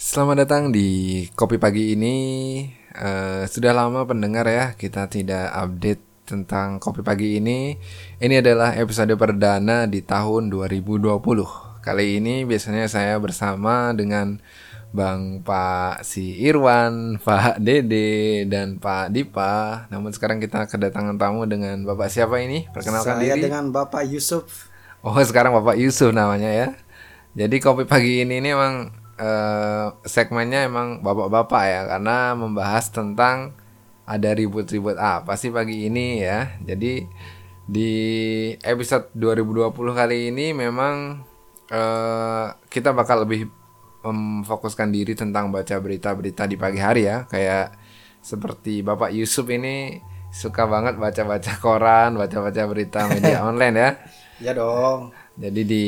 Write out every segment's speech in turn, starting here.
Selamat datang di Kopi Pagi ini. Uh, sudah lama pendengar ya, kita tidak update tentang Kopi Pagi ini. Ini adalah episode perdana di tahun 2020. Kali ini biasanya saya bersama dengan Bang Pak Si Irwan, Pak Dede, dan Pak Dipa. Namun sekarang kita kedatangan tamu dengan Bapak siapa ini? Perkenalkan saya diri. dengan Bapak Yusuf. Oh sekarang Bapak Yusuf namanya ya. Jadi kopi pagi ini ini emang uh, segmennya emang bapak-bapak ya karena membahas tentang ada ribut-ribut apa sih pagi ini ya. Jadi di episode 2020 kali ini memang uh, kita bakal lebih memfokuskan diri tentang baca berita-berita di pagi hari ya. Kayak seperti Bapak Yusuf ini suka banget baca-baca koran, baca-baca berita media online ya. Ya dong. Jadi di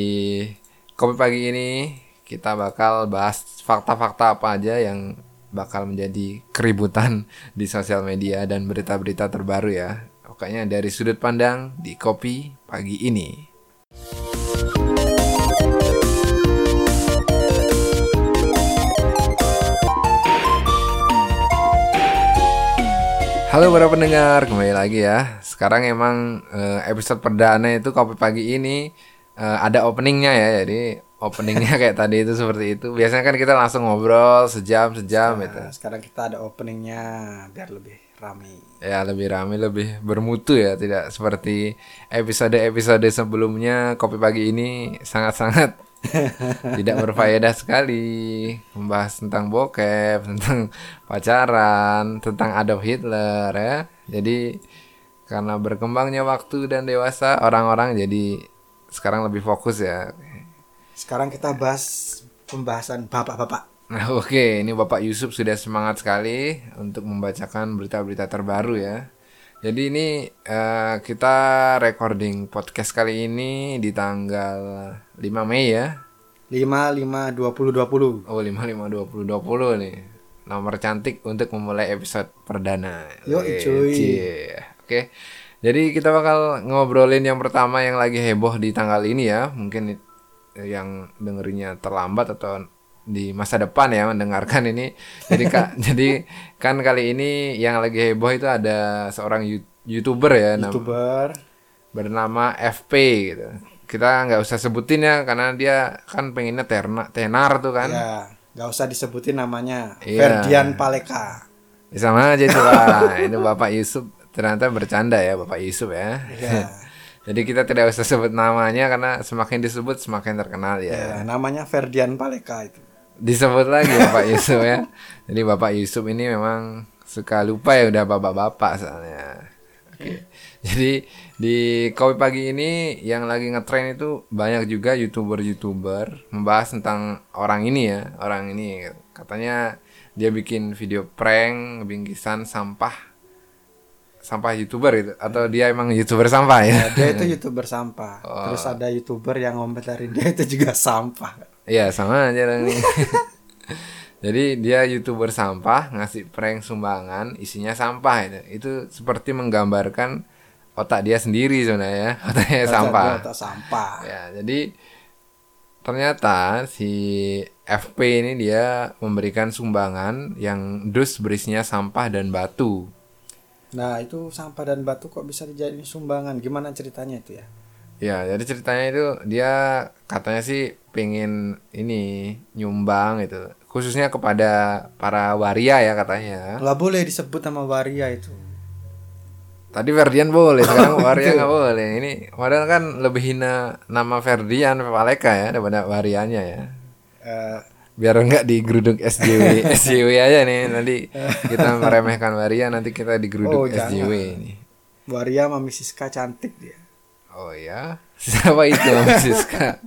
kopi pagi ini kita bakal bahas fakta-fakta apa aja yang bakal menjadi keributan di sosial media dan berita-berita terbaru ya. Pokoknya dari sudut pandang di kopi pagi ini. Halo para pendengar, kembali lagi ya. Sekarang emang eh, episode perdana itu kopi pagi ini eh, ada openingnya ya, jadi openingnya kayak tadi itu seperti itu. Biasanya kan kita langsung ngobrol sejam sejam nah, gitu. Sekarang kita ada openingnya biar lebih ramai. Ya lebih ramai, lebih bermutu ya, tidak seperti episode-episode sebelumnya. Kopi pagi ini sangat-sangat tidak berfaedah sekali membahas tentang bokep, tentang pacaran, tentang Adolf Hitler ya. Jadi karena berkembangnya waktu dan dewasa orang-orang jadi sekarang lebih fokus ya sekarang kita bahas pembahasan bapak-bapak. Nah, oke, okay. ini Bapak Yusuf sudah semangat sekali untuk membacakan berita-berita terbaru ya. Jadi ini uh, kita recording podcast kali ini di tanggal 5 Mei ya. 5 5 20 20. Oh, 5 5 20 20 nih. Nomor cantik untuk memulai episode perdana. Yo, cuy. Oke. Okay. Jadi kita bakal ngobrolin yang pertama yang lagi heboh di tanggal ini ya. Mungkin yang dengerinya terlambat atau di masa depan ya mendengarkan ini. Jadi kak, jadi kan kali ini yang lagi heboh itu ada seorang youtuber ya, youtuber bernama FP gitu. Kita nggak usah sebutin ya karena dia kan pengennya terna, tenar tuh kan. Ya, nggak usah disebutin namanya. Iya. Ferdian Paleka. Sama aja itu lah. itu Bapak Yusuf ternyata bercanda ya Bapak Yusuf ya. Iya. Jadi kita tidak usah sebut namanya karena semakin disebut semakin terkenal ya. ya namanya Ferdian Paleka itu. Disebut lagi Bapak Yusuf ya. Jadi Bapak Yusuf ini memang suka lupa ya udah bapak-bapak soalnya. Oke. Jadi di kopi pagi ini yang lagi ngetren itu banyak juga youtuber-youtuber membahas tentang orang ini ya, orang ini katanya dia bikin video prank bingkisan sampah sampah youtuber itu atau dia emang youtuber sampah ya? ya dia itu youtuber sampah. Oh. Terus ada youtuber yang ngomentarin dia itu juga sampah. Iya sama aja nih. Jadi dia youtuber sampah ngasih prank sumbangan isinya sampah itu. Itu seperti menggambarkan otak dia sendiri sebenarnya otaknya otak sampah. Otak sampah. Ya jadi ternyata si FP ini dia memberikan sumbangan yang dus berisinya sampah dan batu Nah itu sampah dan batu kok bisa dijadiin sumbangan? Gimana ceritanya itu ya? Ya jadi ceritanya itu dia katanya sih pengen ini nyumbang itu khususnya kepada para waria ya katanya. Gak boleh disebut nama waria itu. Tadi Ferdian boleh, sekarang waria nggak boleh. Ini padahal kan lebih hina nama Ferdian Paleka ya daripada warianya ya. Uh, biar enggak digeruduk SJW SJW aja nih nanti kita meremehkan Waria nanti kita digeruduk oh, SJW ini. Waria Mami Siska cantik dia. Oh ya siapa itu Siska?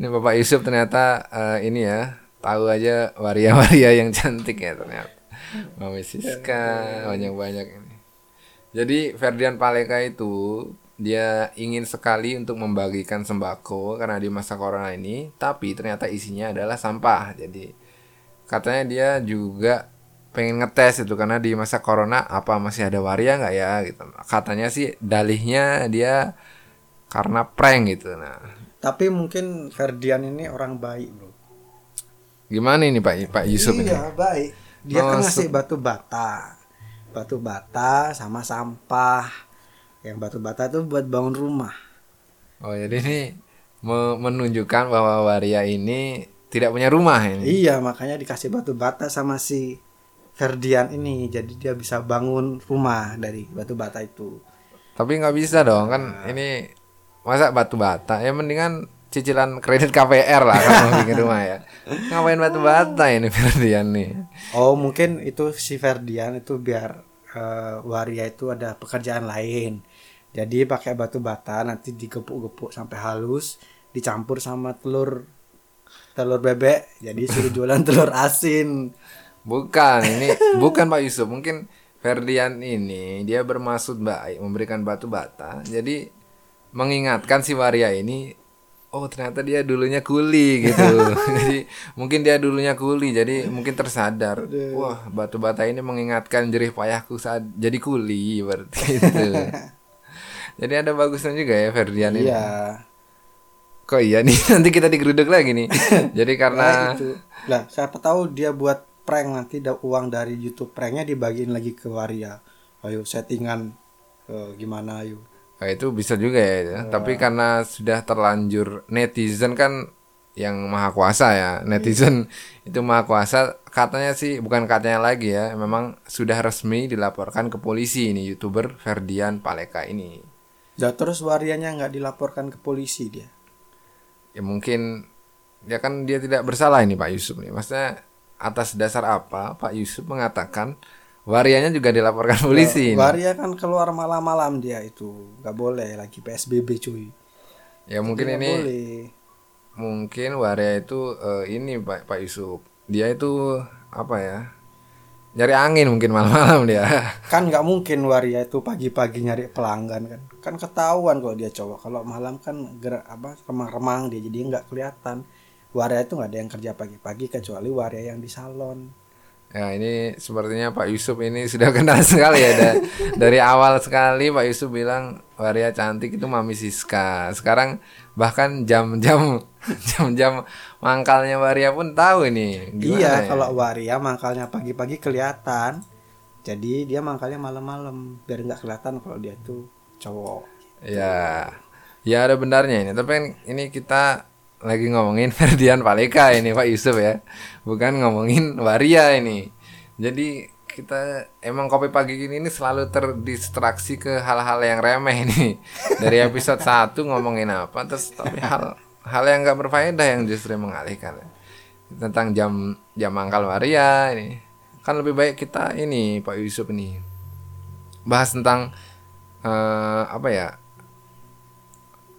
Ini Bapak Yusuf ternyata uh, ini ya tahu aja Waria-Waria yang cantik ya ternyata. Mami Siska banyak-banyak ini. Jadi Ferdian Paleka itu dia ingin sekali untuk membagikan sembako karena di masa corona ini, tapi ternyata isinya adalah sampah. Jadi katanya dia juga pengen ngetes itu karena di masa corona apa masih ada waria nggak ya gitu. Katanya sih dalihnya dia karena prank gitu. Nah, tapi mungkin Ferdian ini orang baik, Bro. Gimana ini Pak Pak Yusuf ini? iya baik dia kan Masuk. ngasih batu bata batu bata sama sampah yang batu bata itu buat bangun rumah Oh jadi ini me- menunjukkan bahwa waria ini tidak punya rumah ini. iya makanya dikasih batu bata sama si Ferdian ini jadi dia bisa bangun rumah dari batu bata itu Tapi nggak bisa dong kan ini masa batu bata ya mendingan cicilan kredit KPR lah kalau mau bikin rumah ya. Ngapain batu bata ini Ferdian nih? oh mungkin itu si Ferdian itu biar eh, waria itu ada pekerjaan lain jadi pakai batu bata nanti digepuk-gepuk sampai halus dicampur sama telur telur bebek. Jadi suruh jualan telur asin. Bukan ini bukan Pak Yusuf. Mungkin Ferdian ini dia bermaksud baik memberikan batu bata. Jadi mengingatkan si waria ini oh ternyata dia dulunya kuli gitu. Jadi mungkin dia dulunya kuli jadi mungkin tersadar. Wah batu bata ini mengingatkan jerih payahku saat jadi kuli berarti itu jadi ada bagusnya juga ya Ferdian ini. Iya. Kok iya nih? Nanti kita digeruduk lagi nih. Jadi Nah, karena itu. Lah siapa tahu dia buat prank nanti da- uang dari YouTube pranknya dibagiin lagi ke waria. Ayo settingan eh, gimana ayo. Nah, itu bisa juga ya. Tapi karena sudah terlanjur netizen kan yang maha kuasa ya. Netizen itu maha kuasa. Katanya sih bukan katanya lagi ya. Memang sudah resmi dilaporkan ke polisi ini YouTuber Ferdian Paleka ini. Ya terus warianya nggak dilaporkan ke polisi dia. Ya mungkin ya kan dia tidak bersalah ini Pak Yusuf nih. Maksudnya atas dasar apa Pak Yusuf mengatakan warianya juga dilaporkan polisi ini. Waria kan keluar malam-malam dia itu nggak boleh lagi PSBB cuy. Ya mungkin Nggak ini boleh. mungkin waria itu eh, ini Pak Pak Yusuf dia itu apa ya nyari angin mungkin malam-malam dia Kan nggak mungkin waria itu pagi-pagi nyari pelanggan kan. Kan ketahuan kalau dia cowok. Kalau malam kan gerak apa remang-remang dia jadi nggak kelihatan. Waria itu nggak ada yang kerja pagi-pagi kecuali waria yang di salon. ya ini sepertinya Pak Yusuf ini sudah kenal sekali ya da- dari awal sekali Pak Yusuf bilang waria cantik itu Mami Siska sekarang bahkan jam-jam jam-jam mangkalnya waria pun tahu ini Gimana iya, ya? kalau waria mangkalnya pagi-pagi kelihatan. Jadi dia mangkalnya malam-malam biar nggak kelihatan kalau dia tuh cowok. Ya, ya ada benarnya ini. Tapi kan ini kita lagi ngomongin Ferdian Paleka ini Pak Yusuf ya, bukan ngomongin Waria ini. Jadi kita emang kopi pagi ini ini selalu terdistraksi ke hal-hal yang remeh ini. Dari episode 1 ngomongin apa, terus tapi hal hal yang nggak berfaedah yang justru mengalihkan tentang jam jam mangkal Waria ini. Kan lebih baik kita ini Pak Yusuf ini bahas tentang eh, apa ya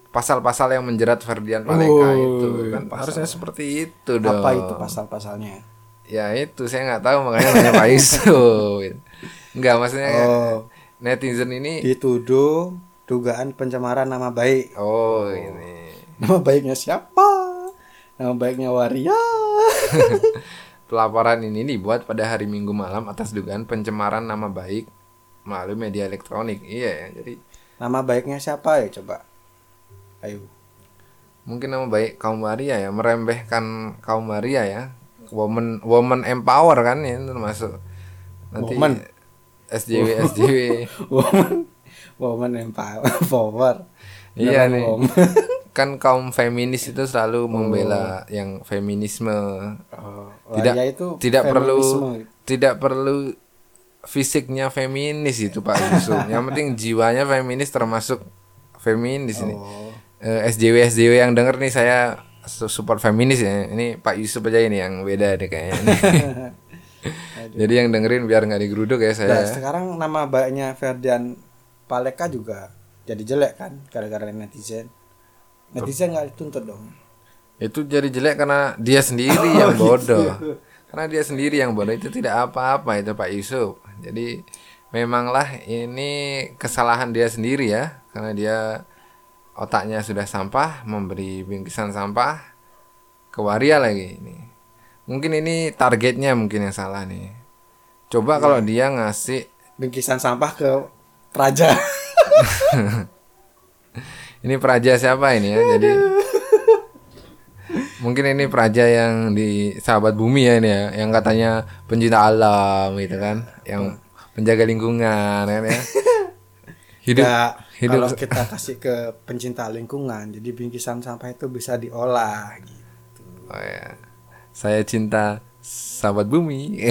pasal-pasal yang menjerat Ferdian Paleka Oh, itu kan pasal. harusnya seperti itu dong. Apa itu pasal-pasalnya? Ya itu saya nggak tahu makanya nanya Pak Yusuf. Enggak maksudnya Oh, netizen ini dituduh dugaan pencemaran nama baik. oh ini Nama baiknya siapa? Nama baiknya Waria. pelaporan ini dibuat pada hari Minggu malam atas dugaan pencemaran nama baik melalui media elektronik. Iya ya. Jadi Nama baiknya siapa ya coba? Ayo. mungkin nama baik kaum waria ya merembehkan kaum waria ya woman woman empower kan ya termasuk nanti Woman. SJW SJW Woman. Woman empower. Power. Iya nih. woman. kan kaum feminis itu selalu membela yang feminisme Oh, Tidak- Waria itu tidak perlu feminisme. tidak perlu fisiknya feminis itu Pak Yusuf yang penting jiwanya feminis termasuk feminis ini Oh. Eh, SJW SJW yang denger nih saya su- support feminis ya. Ini Pak Yusuf aja ini yang beda deh kayaknya. Jadi yang dengerin biar nggak digeruduk ya saya. Nah, sekarang nama baiknya Ferdian Paleka juga jadi jelek kan gara-gara netizen. Netizen nggak dituntut dong. itu jadi jelek karena dia sendiri yang bodoh. Karena dia sendiri yang bodoh. Itu tidak apa-apa itu Pak Yusuf. Jadi memanglah ini kesalahan dia sendiri ya. Karena dia otaknya sudah sampah memberi bingkisan sampah ke waria lagi ini. Mungkin ini targetnya mungkin yang salah nih. Coba kalau dia ngasih Bingkisan sampah ke Praja. ini peraja siapa ini ya? Jadi Mungkin ini praja yang di Sahabat Bumi ya ini ya, yang katanya pencinta alam gitu kan, yang penjaga lingkungan kan ya. Hidup Ya, hidup kalau kita kasih ke pencinta lingkungan, jadi bingkisan sampah itu bisa diolah. Gitu. Oh ya. Saya cinta sahabat bumi.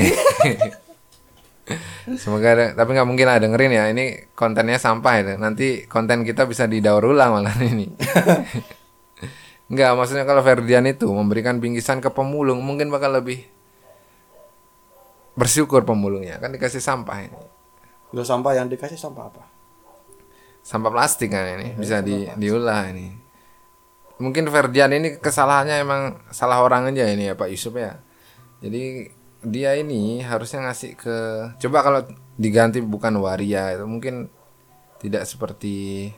Semoga ada, tapi nggak mungkin lah dengerin ya. Ini kontennya sampah itu. Nanti konten kita bisa didaur ulang malah ini. Nggak, maksudnya kalau Ferdian itu memberikan bingkisan ke pemulung mungkin bakal lebih bersyukur pemulungnya kan dikasih sampah ini. Lo sampah yang dikasih sampah apa? Sampah plastik kan ini bisa di diolah ini. Mungkin Ferdian ini kesalahannya emang salah orang aja ini ya Pak Yusuf ya. Jadi dia ini harusnya ngasih ke coba kalau diganti bukan waria itu mungkin tidak seperti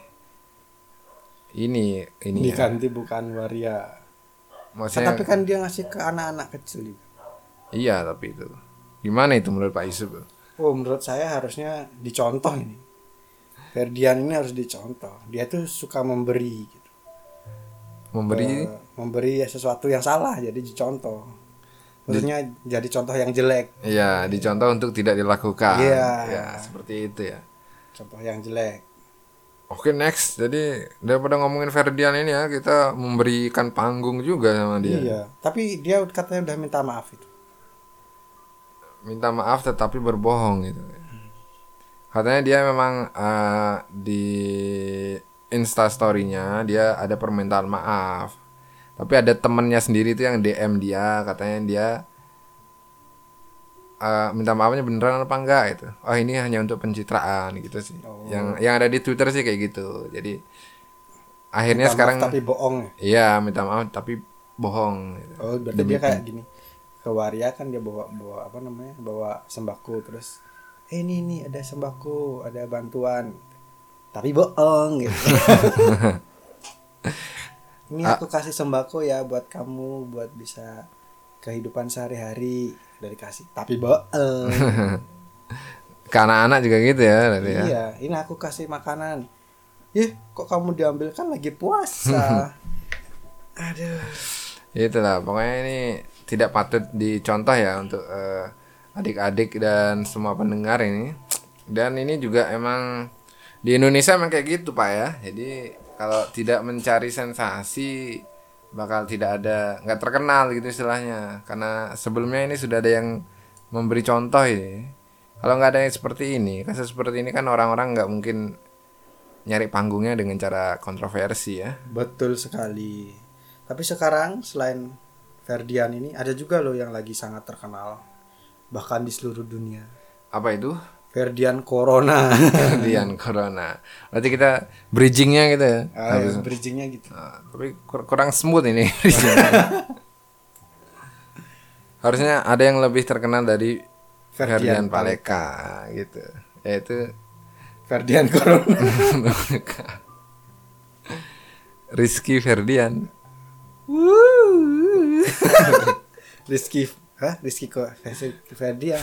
ini ini ya. Diganti bukan waria. Maksudnya Tapi kan dia ngasih ke anak-anak kecil juga. iya tapi itu gimana itu menurut Pak Yusuf? Oh, menurut saya harusnya dicontoh ini. Ferdian ini harus dicontoh. Dia tuh suka memberi gitu. Memberi Eh, memberi sesuatu yang salah jadi dicontoh. Maksudnya jadi contoh yang jelek, Iya, dicontoh untuk tidak dilakukan. Iya. Ya, seperti itu ya. contoh yang jelek. Oke, next. Jadi daripada ngomongin Ferdian ini ya, kita memberikan panggung juga sama dia. Iya, tapi dia katanya udah minta maaf itu. Minta maaf tetapi berbohong gitu. Katanya dia memang eh, di Insta story-nya dia ada permintaan maaf. Tapi ada temennya sendiri tuh yang DM dia, katanya dia eh, minta maafnya beneran apa enggak itu. Oh, ini hanya untuk pencitraan gitu sih. Yang yang ada di Twitter sih kayak gitu. Jadi akhirnya Minta sekarang maaf tapi bohong. ya? Iya, minta maaf tapi bohong. gitu. Oh, berarti dia kayak gini. Ke waria kan dia bawa bawa apa namanya? Bawa sembako terus eh ini nih ada sembako, ada bantuan. Tapi bohong gitu. ini aku kasih sembako ya buat kamu buat bisa kehidupan sehari-hari dari kasih. Tapi bohong. Ke anak-anak juga gitu ya, berarti ya. Iya, ini aku kasih makanan. Ih, kok kamu diambil kan lagi puasa. Aduh. Itulah, pokoknya ini tidak patut dicontoh ya untuk eh, adik-adik dan semua pendengar ini. Dan ini juga emang di Indonesia emang kayak gitu Pak ya. Jadi kalau tidak mencari sensasi bakal tidak ada nggak terkenal gitu istilahnya. Karena sebelumnya ini sudah ada yang memberi contoh ini. Kalau nggak ada yang seperti ini, kasus seperti ini kan orang-orang nggak mungkin nyari panggungnya dengan cara kontroversi ya. Betul sekali. Tapi sekarang selain Ferdian ini ada juga loh yang lagi sangat terkenal bahkan di seluruh dunia. Apa itu? Ferdian Corona. Kemudian corona. Berarti kita bridgingnya gitu ya. Ah, ya, bridgingnya gitu. Nah, tapi kur- kurang smooth ini. Harusnya ada yang lebih terkenal dari Ferdian Ferdian Paleka gitu. Yaitu Ferdian Corona. Rizky Ferdian. Rizky, hah? Rizky kok Ferdian.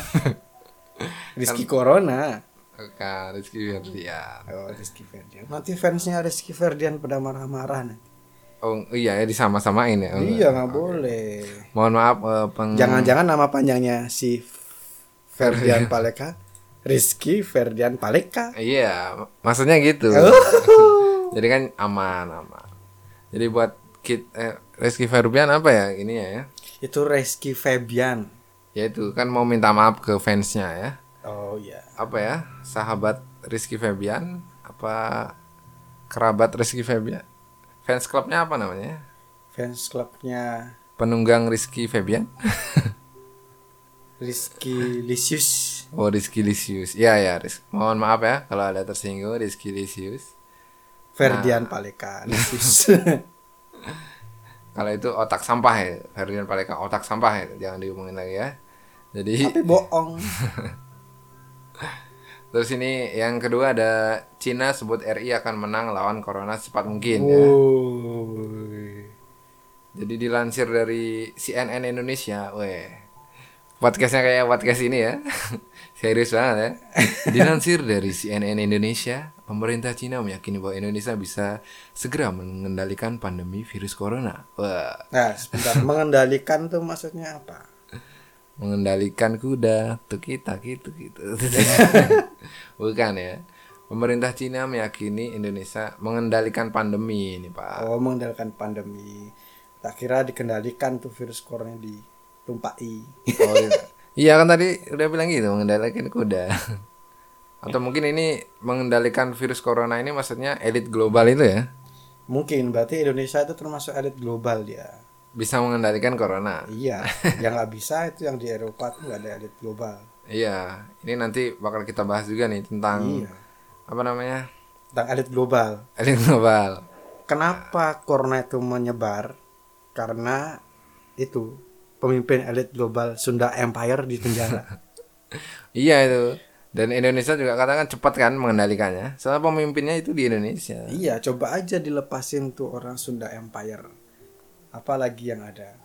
Rizky Corona. Bukan, Rizky Ferdian. Oh, Rizky Ferdian. Nanti fansnya Rizky Ferdian pada marah-marah nanti. Oh iya ya disama-samain ya. Oh, Iya nggak boleh. Mohon maaf eh, peng Jangan-jangan nama panjangnya si Ferdian Paleka, Rizky Ferdian Paleka. Iya, mak- maksudnya gitu. Oh. Jadi kan aman, aman. Jadi buat kit eh, Rizky Ferdian apa ya ini ya? Ya? Itu Rizky Febian. Ya itu kan mau minta maaf ke fansnya ya. Oh iya. Apa ya? Sahabat Rizky Febian apa kerabat Rizky Febian? Fans klubnya apa namanya? Fans klubnya Penunggang Rizky Febian? Rizky Lisius. Oh Rizky Lisius. Iya ya, Riz. Mohon maaf ya kalau ada tersinggung Rizky Lisius. Ferdian Nah. Paleka Lisius. Kalau itu otak sampah ya, Ferdian Paleka otak sampah ya, jangan dihubungin lagi ya. Jadi Tapi bohong. terus ini yang kedua ada Cina sebut RI akan menang lawan corona secepat mungkin ya. Jadi dilansir dari CNN Indonesia, weh. Podcastnya kayak podcast ini ya. Serius banget ya. Dilansir dari CNN Indonesia, pemerintah Cina meyakini bahwa Indonesia bisa segera mengendalikan pandemi virus corona. Wah, Nah, sebentar mengendalikan tuh maksudnya apa? mengendalikan kuda tuh kita gitu gitu. Bukan ya. Pemerintah Cina meyakini Indonesia mengendalikan pandemi ini, Pak. Oh, mengendalikan pandemi. Tak kira dikendalikan tuh virus corona ditumpai. Oh, iya. Iya kan tadi udah bilang gitu, mengendalikan kuda. Atau mungkin ini mengendalikan virus corona ini maksudnya elit global itu ya? Mungkin berarti Indonesia itu termasuk elit global dia. Bisa mengendalikan corona. Iya, yang nggak bisa itu yang di Eropa tuh nggak ada elit global. Iya, ini nanti bakal kita bahas juga nih tentang Iya. apa namanya? Tentang elit global. Elit global. Kenapa corona itu menyebar? Karena itu pemimpin elit global Sunda Empire di penjara. Iya itu. Dan Indonesia juga katakan cepat kan mengendalikannya. Soalnya pemimpinnya itu di Indonesia. iya, coba aja dilepasin tuh orang Sunda Empire. Apalagi yang ada?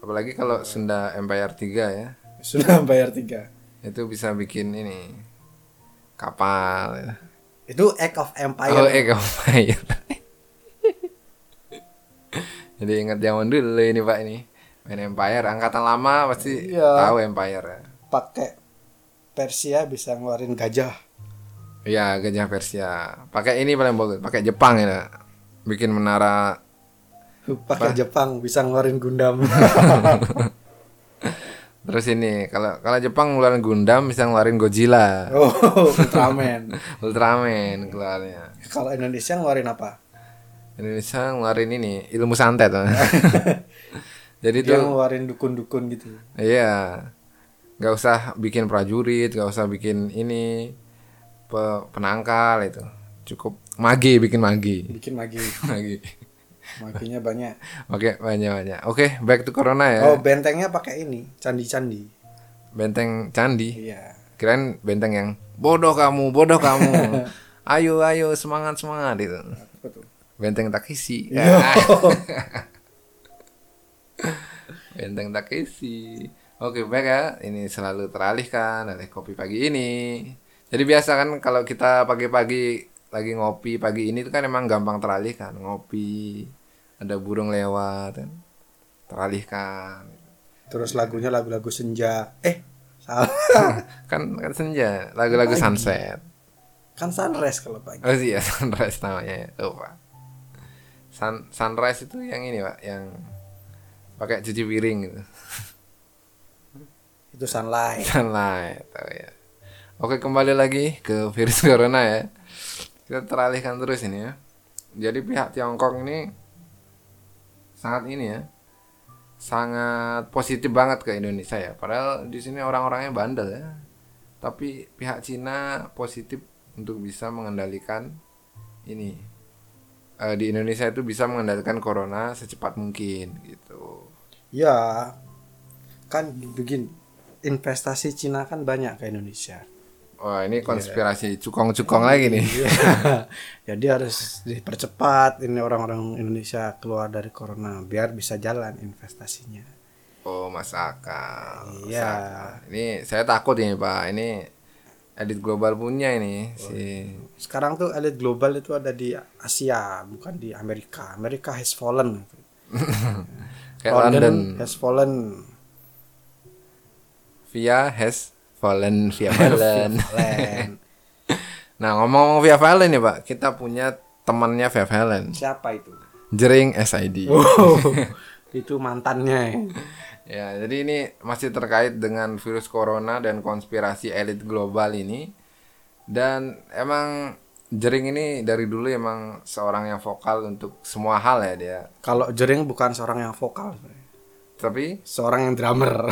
Apalagi kalau Sunda Empire 3 ya. Sunda Empire 3. Itu bisa bikin ini kapal. ya. Itu Act of Empire. Oh, Egg Empire. Jadi ingat zaman dulu ini Pak ini. Main Empire angkatan lama pasti Iya. tahu Empire ya. Pakai Persia bisa ngeluarin gajah. Iya, gajah Persia. Pakai ini paling bagus, pakai Jepang ya. Bikin menara Pakai Jepang bisa ngeluarin Gundam. Terus ini kalau kalau Jepang ngeluarin Gundam bisa ngeluarin Godzilla, oh, Ultraman. Ultraman keluarnya. Kalau Indonesia ngeluarin apa? Indonesia ngeluarin ini ilmu santet. Jadi Dia tuh ngeluarin dukun-dukun gitu. iya. nggak usah bikin prajurit, nggak usah bikin ini pe- penangkal itu. Cukup mage bikin mage. Bikin magi. Mage. Maginya banyak. Oke, banyak-banyak. Oke, back to corona ya. Oh, bentengnya pakai ini, candi-candi. Benteng candi. Iya. Kirain benteng yang bodoh kamu, bodoh kamu. ayo, ayo, semangat, semangat itu. Benteng Takeshi. Benteng Takeshi. Oke, baik ya. Ini selalu teralihkan oleh kopi pagi ini. Jadi biasa kan kalau kita pagi-pagi lagi ngopi pagi ini itu kan emang gampang teralihkan. Ngopi, ada burung lewat kan. Teralihkan. Terus lagunya lagu-lagu senja. Eh, salah. Kan kan senja, lagu-lagu sunset. kan sunrise kalau pagi. Oh iya, sunrise namanya ya. Lupa. Sun, sunrise itu yang ini, Pak, yang pakai cuci piring gitu. Itu sunlight. Sunlight, oh ya. Oke, kembali lagi ke virus corona ya. Kita teralihkan terus ini ya. Jadi pihak Tiongkok ini sangat ini ya. Sangat positif banget ke Indonesia ya. Padahal di sini orang-orangnya bandel ya. Tapi pihak Cina positif untuk bisa mengendalikan ini. Eh, di Indonesia itu bisa mengendalikan corona secepat mungkin gitu. Ya, kan begini. Investasi Cina kan banyak ke Indonesia. Wah, ini konspirasi cukong-cukong lagi nih. Iya. Jadi harus dipercepat ini orang-orang Indonesia keluar dari corona biar bisa jalan investasinya. Oh, Mas Akal. Iya. Akal. Ini saya takut ini, Pak. Ini edit global punya ini si Sekarang tuh elit global itu ada di Asia, bukan di Amerika. Amerika has fallen. kayak London. has fallen. Via has fallen via. Fallen. nah, ngomong-ngomong via Valen nih, Pak. Kita punya temannya via Valen. Siapa itu? Jering SID. Oh, itu mantannya. Ya, jadi ini masih terkait dengan virus corona dan konspirasi elit global ini. Dan emang Jering ini dari dulu emang seorang yang vokal untuk semua hal ya dia. Kalau Jering bukan seorang yang vokal, Tapi seorang yang drummer.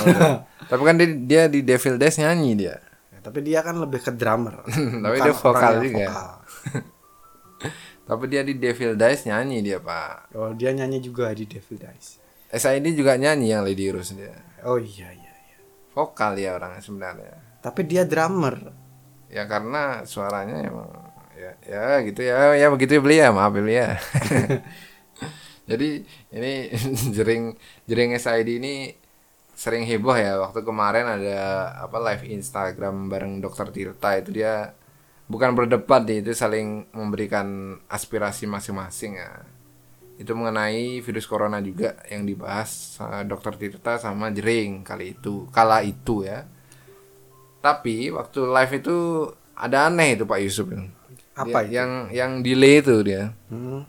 tapi kan dia, dia di Devil Days nyanyi dia. Tapi dia kan lebih ke drummer. Tapi Bukan dia vokal juga. vokal. Tapi dia di Devil Dice nyanyi dia, Pak. Oh, dia nyanyi juga di Devil Dice. SID juga nyanyi yang Lady Rose dia. Oh iya iya iya. Vokal ya orangnya sebenarnya. Tapi dia drummer. Ya karena suaranya emang ya ya gitu ya. Ya begitu ya beli ya. Maaf ya beli ya. Jadi ini jering jering SID ini sering heboh ya. Waktu kemarin ada apa live Instagram bareng Dokter Tirta. Itu dia bukan berdebat nih itu saling memberikan aspirasi masing-masing ya. Itu mengenai virus corona juga yang dibahas uh, Dokter Tirta sama Jering kali itu kala itu ya. Tapi waktu live itu ada aneh itu Pak Yusuf Apa Dia- yang yang delay itu dia. Hmm.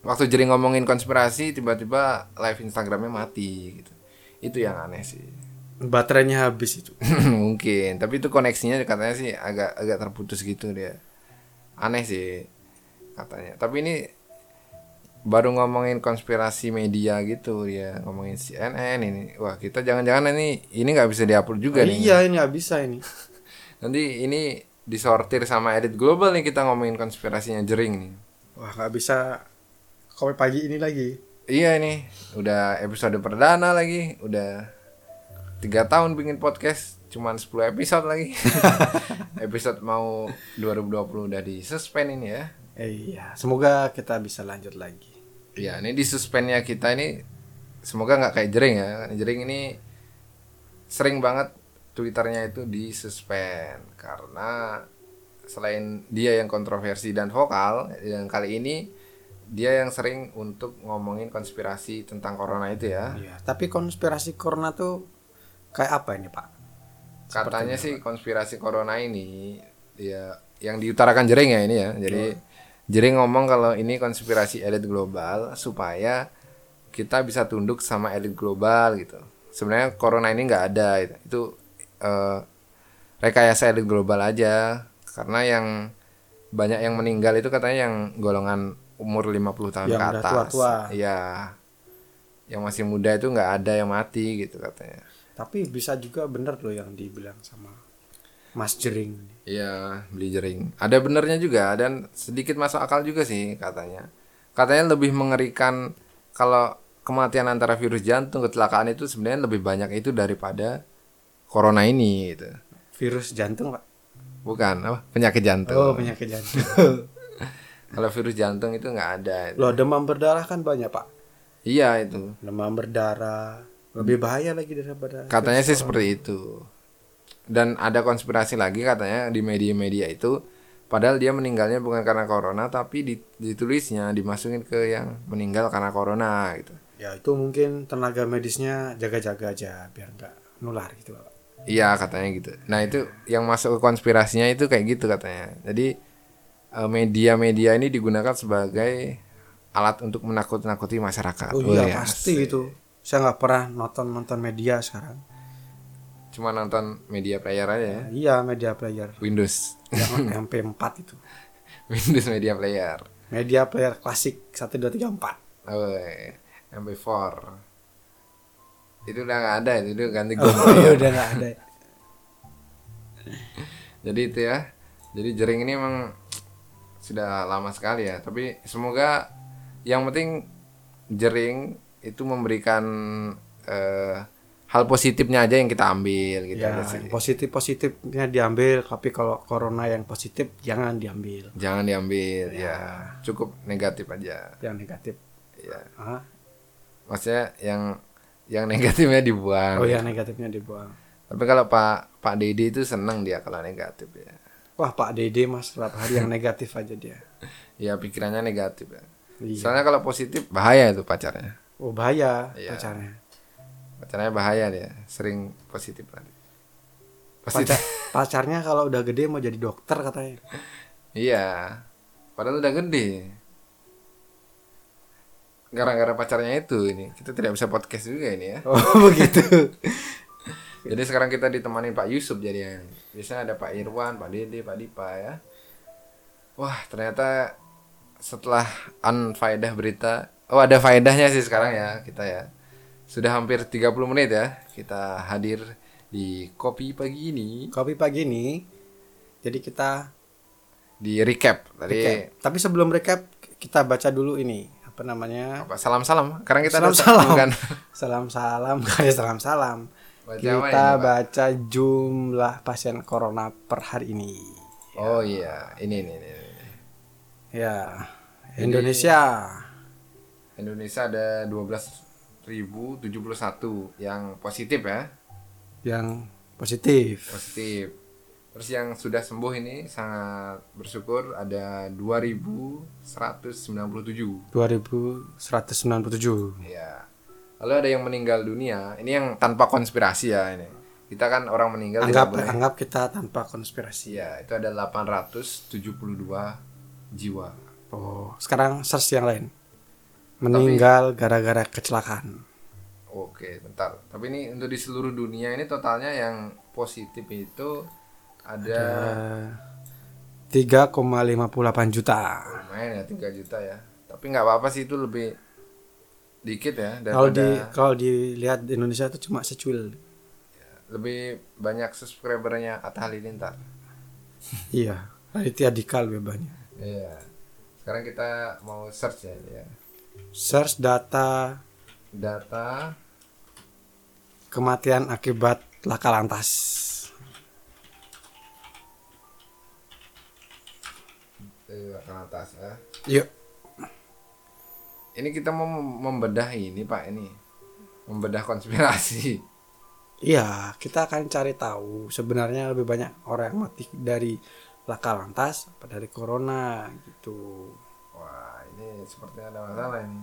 waktu Jering ngomongin konspirasi tiba-tiba live Instagramnya mati gitu. Itu yang aneh sih. Baterainya habis itu. mungkin tapi itu koneksinya katanya sih agak agak terputus gitu dia. Aneh sih katanya. Tapi ini baru ngomongin konspirasi media gitu dia ngomongin CNN ini. Wah kita jangan-jangan ini ini nggak bisa diupload juga nih. iya ini nggak bisa ini. nanti ini disortir sama edit global nih kita ngomongin konspirasinya jering nih Wah nggak bisa. Kopi pagi ini lagi. iya ini udah episode perdana lagi udah tiga tahun bikin podcast cuman 10 episode lagi episode mau 2020 udah di suspend ini ya Eh, iya, semoga kita bisa lanjut lagi. Iya, ini di suspendnya kita ini semoga nggak kayak jering ya. Jering ini sering banget twitternya itu di suspend karena selain dia yang kontroversi dan vokal, yang kali ini dia yang sering untuk ngomongin konspirasi tentang corona itu ya. Iya, tapi konspirasi corona tuh kayak apa ini Pak? Katanya sih konspirasi corona ini ya yang diutarakan jering ya ini ya. Jadi jering ngomong kalau ini konspirasi elit global supaya kita bisa tunduk sama elit global gitu. Sebenarnya corona ini nggak ada itu, itu eh, rekayasa elit global aja karena yang banyak yang meninggal itu katanya yang golongan umur 50 tahun Yang ke atas. tua-tua. Iya. Yang masih muda itu nggak ada yang mati gitu katanya. Tapi bisa juga bener loh yang dibilang sama Mas Jering. Iya, beli jering. Ada benernya juga dan sedikit masuk akal juga sih katanya. Katanya lebih mengerikan kalau kematian antara virus jantung kecelakaan itu sebenarnya lebih banyak itu daripada corona ini gitu. Virus jantung Pak. Bukan apa? Penyakit jantung. Oh penyakit jantung. Kalau virus jantung itu nggak ada. Loh demam berdarah kan banyak Pak. Iya itu. Demam berdarah lebih bahaya lagi daripada Katanya sih seperti itu. Dan ada konspirasi lagi katanya di media-media itu padahal dia meninggalnya bukan karena corona tapi di- ditulisnya dimasukin ke yang meninggal karena corona gitu. Ya itu mungkin tenaga medisnya jaga-jaga aja biar nggak nular gitu Pak. Iya katanya gitu. Nah itu yang masuk ke konspirasinya itu kayak gitu katanya. Jadi eh, media-media ini digunakan sebagai alat untuk menakut-nakuti masyarakat. Oh iya pasti itu. Saya nggak pernah nonton nonton media sekarang. Cuma nonton media player aja ya. Iya media player Windows. yang MP4 itu. Windows media player. Media player klasik 1 2 3 4. Oh, MP4. Itu udah nggak ada itu udah ganti Oh, Go player. udah nggak ada. Jadi itu ya. Jadi jering ini emang sudah lama sekali ya. Tapi semoga yang penting jering itu memberikan eh, hal positifnya aja yang kita ambil gitu Ya, sih. positif positifnya diambil, tapi kalau corona yang positif jangan diambil. Jangan diambil ya. Cukup negatif aja. Yang negatif. Ya. Hah? Maksudnya yang yang negatifnya dibuang. Oh ya negatifnya dibuang. Tapi kalau Pak Pak Dedi itu seneng dia kalau negatif ya. Wah Pak Dede mas setiap hari yang negatif aja dia. Ya pikirannya negatif ya. Iya. Soalnya kalau positif bahaya itu pacarnya. Oh bahaya Iya. pacarnya. Pacarnya bahaya dia, sering positif nanti. Positif. Pacar, pacarnya kalau udah gede mau jadi dokter katanya. iya. Padahal udah gede. Gara-gara pacarnya itu ini, kita tidak bisa podcast juga ini ya. Oh begitu. Jadi sekarang kita ditemani Pak Yusuf jadi biasanya ada Pak Irwan, Pak Dede, Pak Dipa ya. Wah, ternyata setelah unfaedah berita, oh ada faedahnya sih sekarang ya kita ya. Sudah hampir 30 menit ya kita hadir di kopi pagi ini Kopi pagi ini. Jadi kita di recap tadi recap. Tapi sebelum recap kita baca dulu ini apa namanya? apa salam-salam. Sekarang kita ada Salam-salam. bukan Salam-salam kayak salam-salam. Baca Kita ini, baca jumlah pasien corona per hari ini. Oh iya, ini ini, ini. ini. Ya, Indonesia Indonesia ada 12 yang positif ya. Yang positif. Positif. Terus yang sudah sembuh ini sangat bersyukur ada 2197. 2197. Iya. Lalu ada yang meninggal dunia. Ini yang tanpa konspirasi ya ini. Kita kan orang meninggal Anggap boleh. anggap kita tanpa konspirasi. Iya, itu ada 872 jiwa. Oh, sekarang search yang lain. Meninggal gara-gara kecelakaan. Oke, bentar. Tapi ini untuk di seluruh dunia ini totalnya yang positif itu ada Eh, 3,58 juta. lumayan ya 3 juta ya. Tapi nggak apa-apa sih itu lebih dikit ya Kalau di kalau dilihat di Indonesia itu cuma secuil. lebih banyak subscribernya Atta Halilintar. Iya, Raditya Dika lebih banyak. Iya. Sekarang kita mau search ya, ya. Search data Data kematian akibat laka lantas. Eh, akan atas ya. Yuk, Ini kita mau mem- membedah ini Pak ini. Membedah konspirasi. iya kita akan cari tahu sebenarnya lebih banyak orang yang mati dari laka lantas apa dari corona gitu. Wah, ini sepertinya ada masalah ini.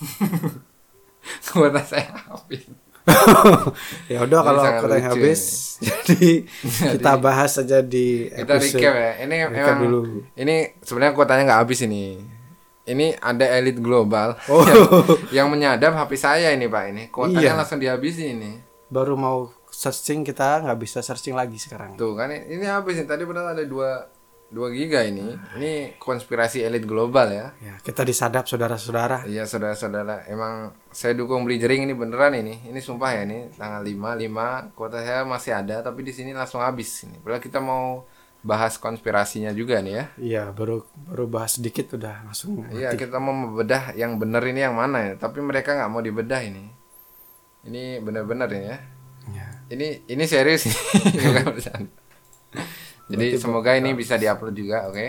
Kuota saya habis. ya udah Ini kalau lucu habis jadi kita bahas saja di Kita episode recap ya. Ini recap memang dulu. ini sebenarnya kuotanya nggak habis ini. Ini ada elit global Oh. yang, yang menyadap HP saya ini Pak ini. Kuotanya Iya. langsung dihabisin ini. baru mau searching kita nggak bisa searching lagi sekarang. Tuh kan ini habis nih. Tadi padahal ada 2 2 giga ini. Ini konspirasi elit global ya. Ya, kita disadap saudara-saudara. Iya saudara-saudara, emang saya dukung beli jering ini beneran ini. Ini sumpah ya ini tanggal 5 5 kuota saya masih ada tapi di sini langsung habis ini. Padahal kita mau bahas konspirasinya juga nih ya. Iya, baru baru bahas sedikit udah langsung. Iya, kita mau membedah yang bener ini yang mana ya. Tapi mereka nggak mau dibedah ini. Ini bener-bener ini ya. Ya. Ini ini serius nih, Jadi semoga ini bisa diupload juga, oke?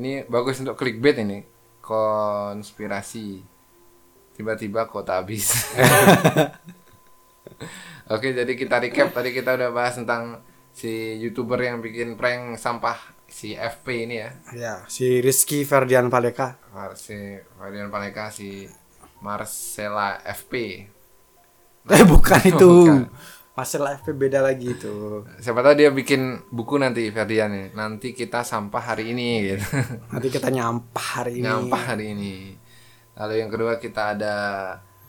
Ini bagus untuk clickbait ini. Konspirasi. Tiba-tiba kota habis. oke, jadi kita recap tadi kita udah bahas tentang si YouTuber yang bikin prank sampah si FP ini ya. Ya, si Rizky Ferdian Paleka. Si Fadian Paneka si Marcela FP. Eh bukan itu. Bukan. Masalah FP beda lagi itu. Siapa tahu dia bikin buku nanti Ferdian nih. Nanti kita sampah hari ini gitu. Nanti kita nyampah hari ini. Nyampah hari ini. Lalu yang kedua kita ada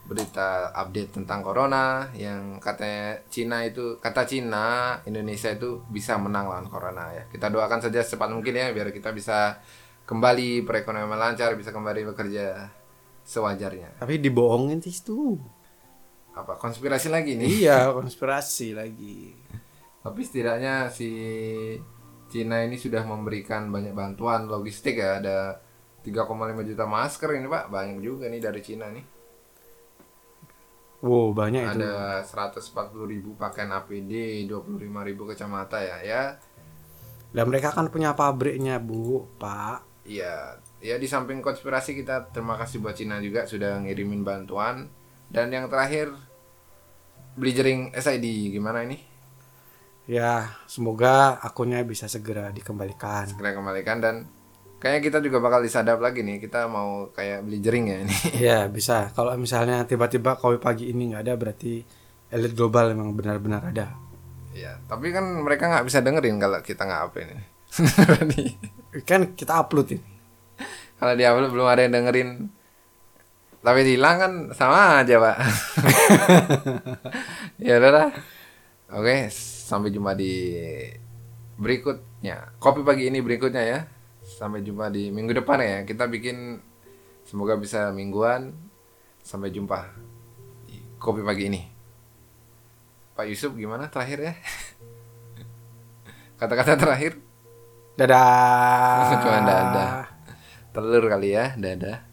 berita update tentang corona yang katanya Cina itu kata Cina Indonesia itu bisa menang lawan corona ya. Kita doakan saja secepat mungkin ya biar kita bisa kembali perekonomian lancar, bisa kembali bekerja sewajarnya. Tapi dibohongin sih itu. Apa konspirasi lagi nih? iya, konspirasi lagi. Tapi setidaknya si Cina ini sudah memberikan banyak bantuan logistik ya. Ada 3,5 juta masker ini Pak. Banyak juga nih dari Cina nih. Wow, banyak itu. Ada 140 ribu pakaian APD, 25 ribu kacamata ya. Ya, Dan mereka kan punya pabriknya, Bu, Pak. iya. Ya di samping konspirasi kita terima kasih buat Cina juga sudah ngirimin bantuan. Dan yang terakhir beli jering SID gimana ini? Ya, semoga akunnya bisa segera dikembalikan. Segera kembalikan dan kayaknya kita juga bakal disadap lagi nih. Kita mau kayak beli jering ya ini. Iya, bisa. Kalau misalnya tiba-tiba kopi pagi ini nggak ada, berarti elit global memang benar-benar ada. Iya, tapi kan mereka nggak bisa dengerin kalau kita nggak upload ini. Kan kita upload ini. kalau dia upload belum ada yang dengerin. Tapi hilang kan sama aja, Pak. ya udah lah. Oke, sampai jumpa di berikutnya. Kopi pagi ini berikutnya ya. Sampai jumpa di minggu depan ya. Kita bikin semoga bisa mingguan. Sampai jumpa di kopi pagi ini. Pak Yusuf gimana terakhir ya? Kata-kata terakhir? Dadah. Cuma dadah. Telur kali ya, dadah.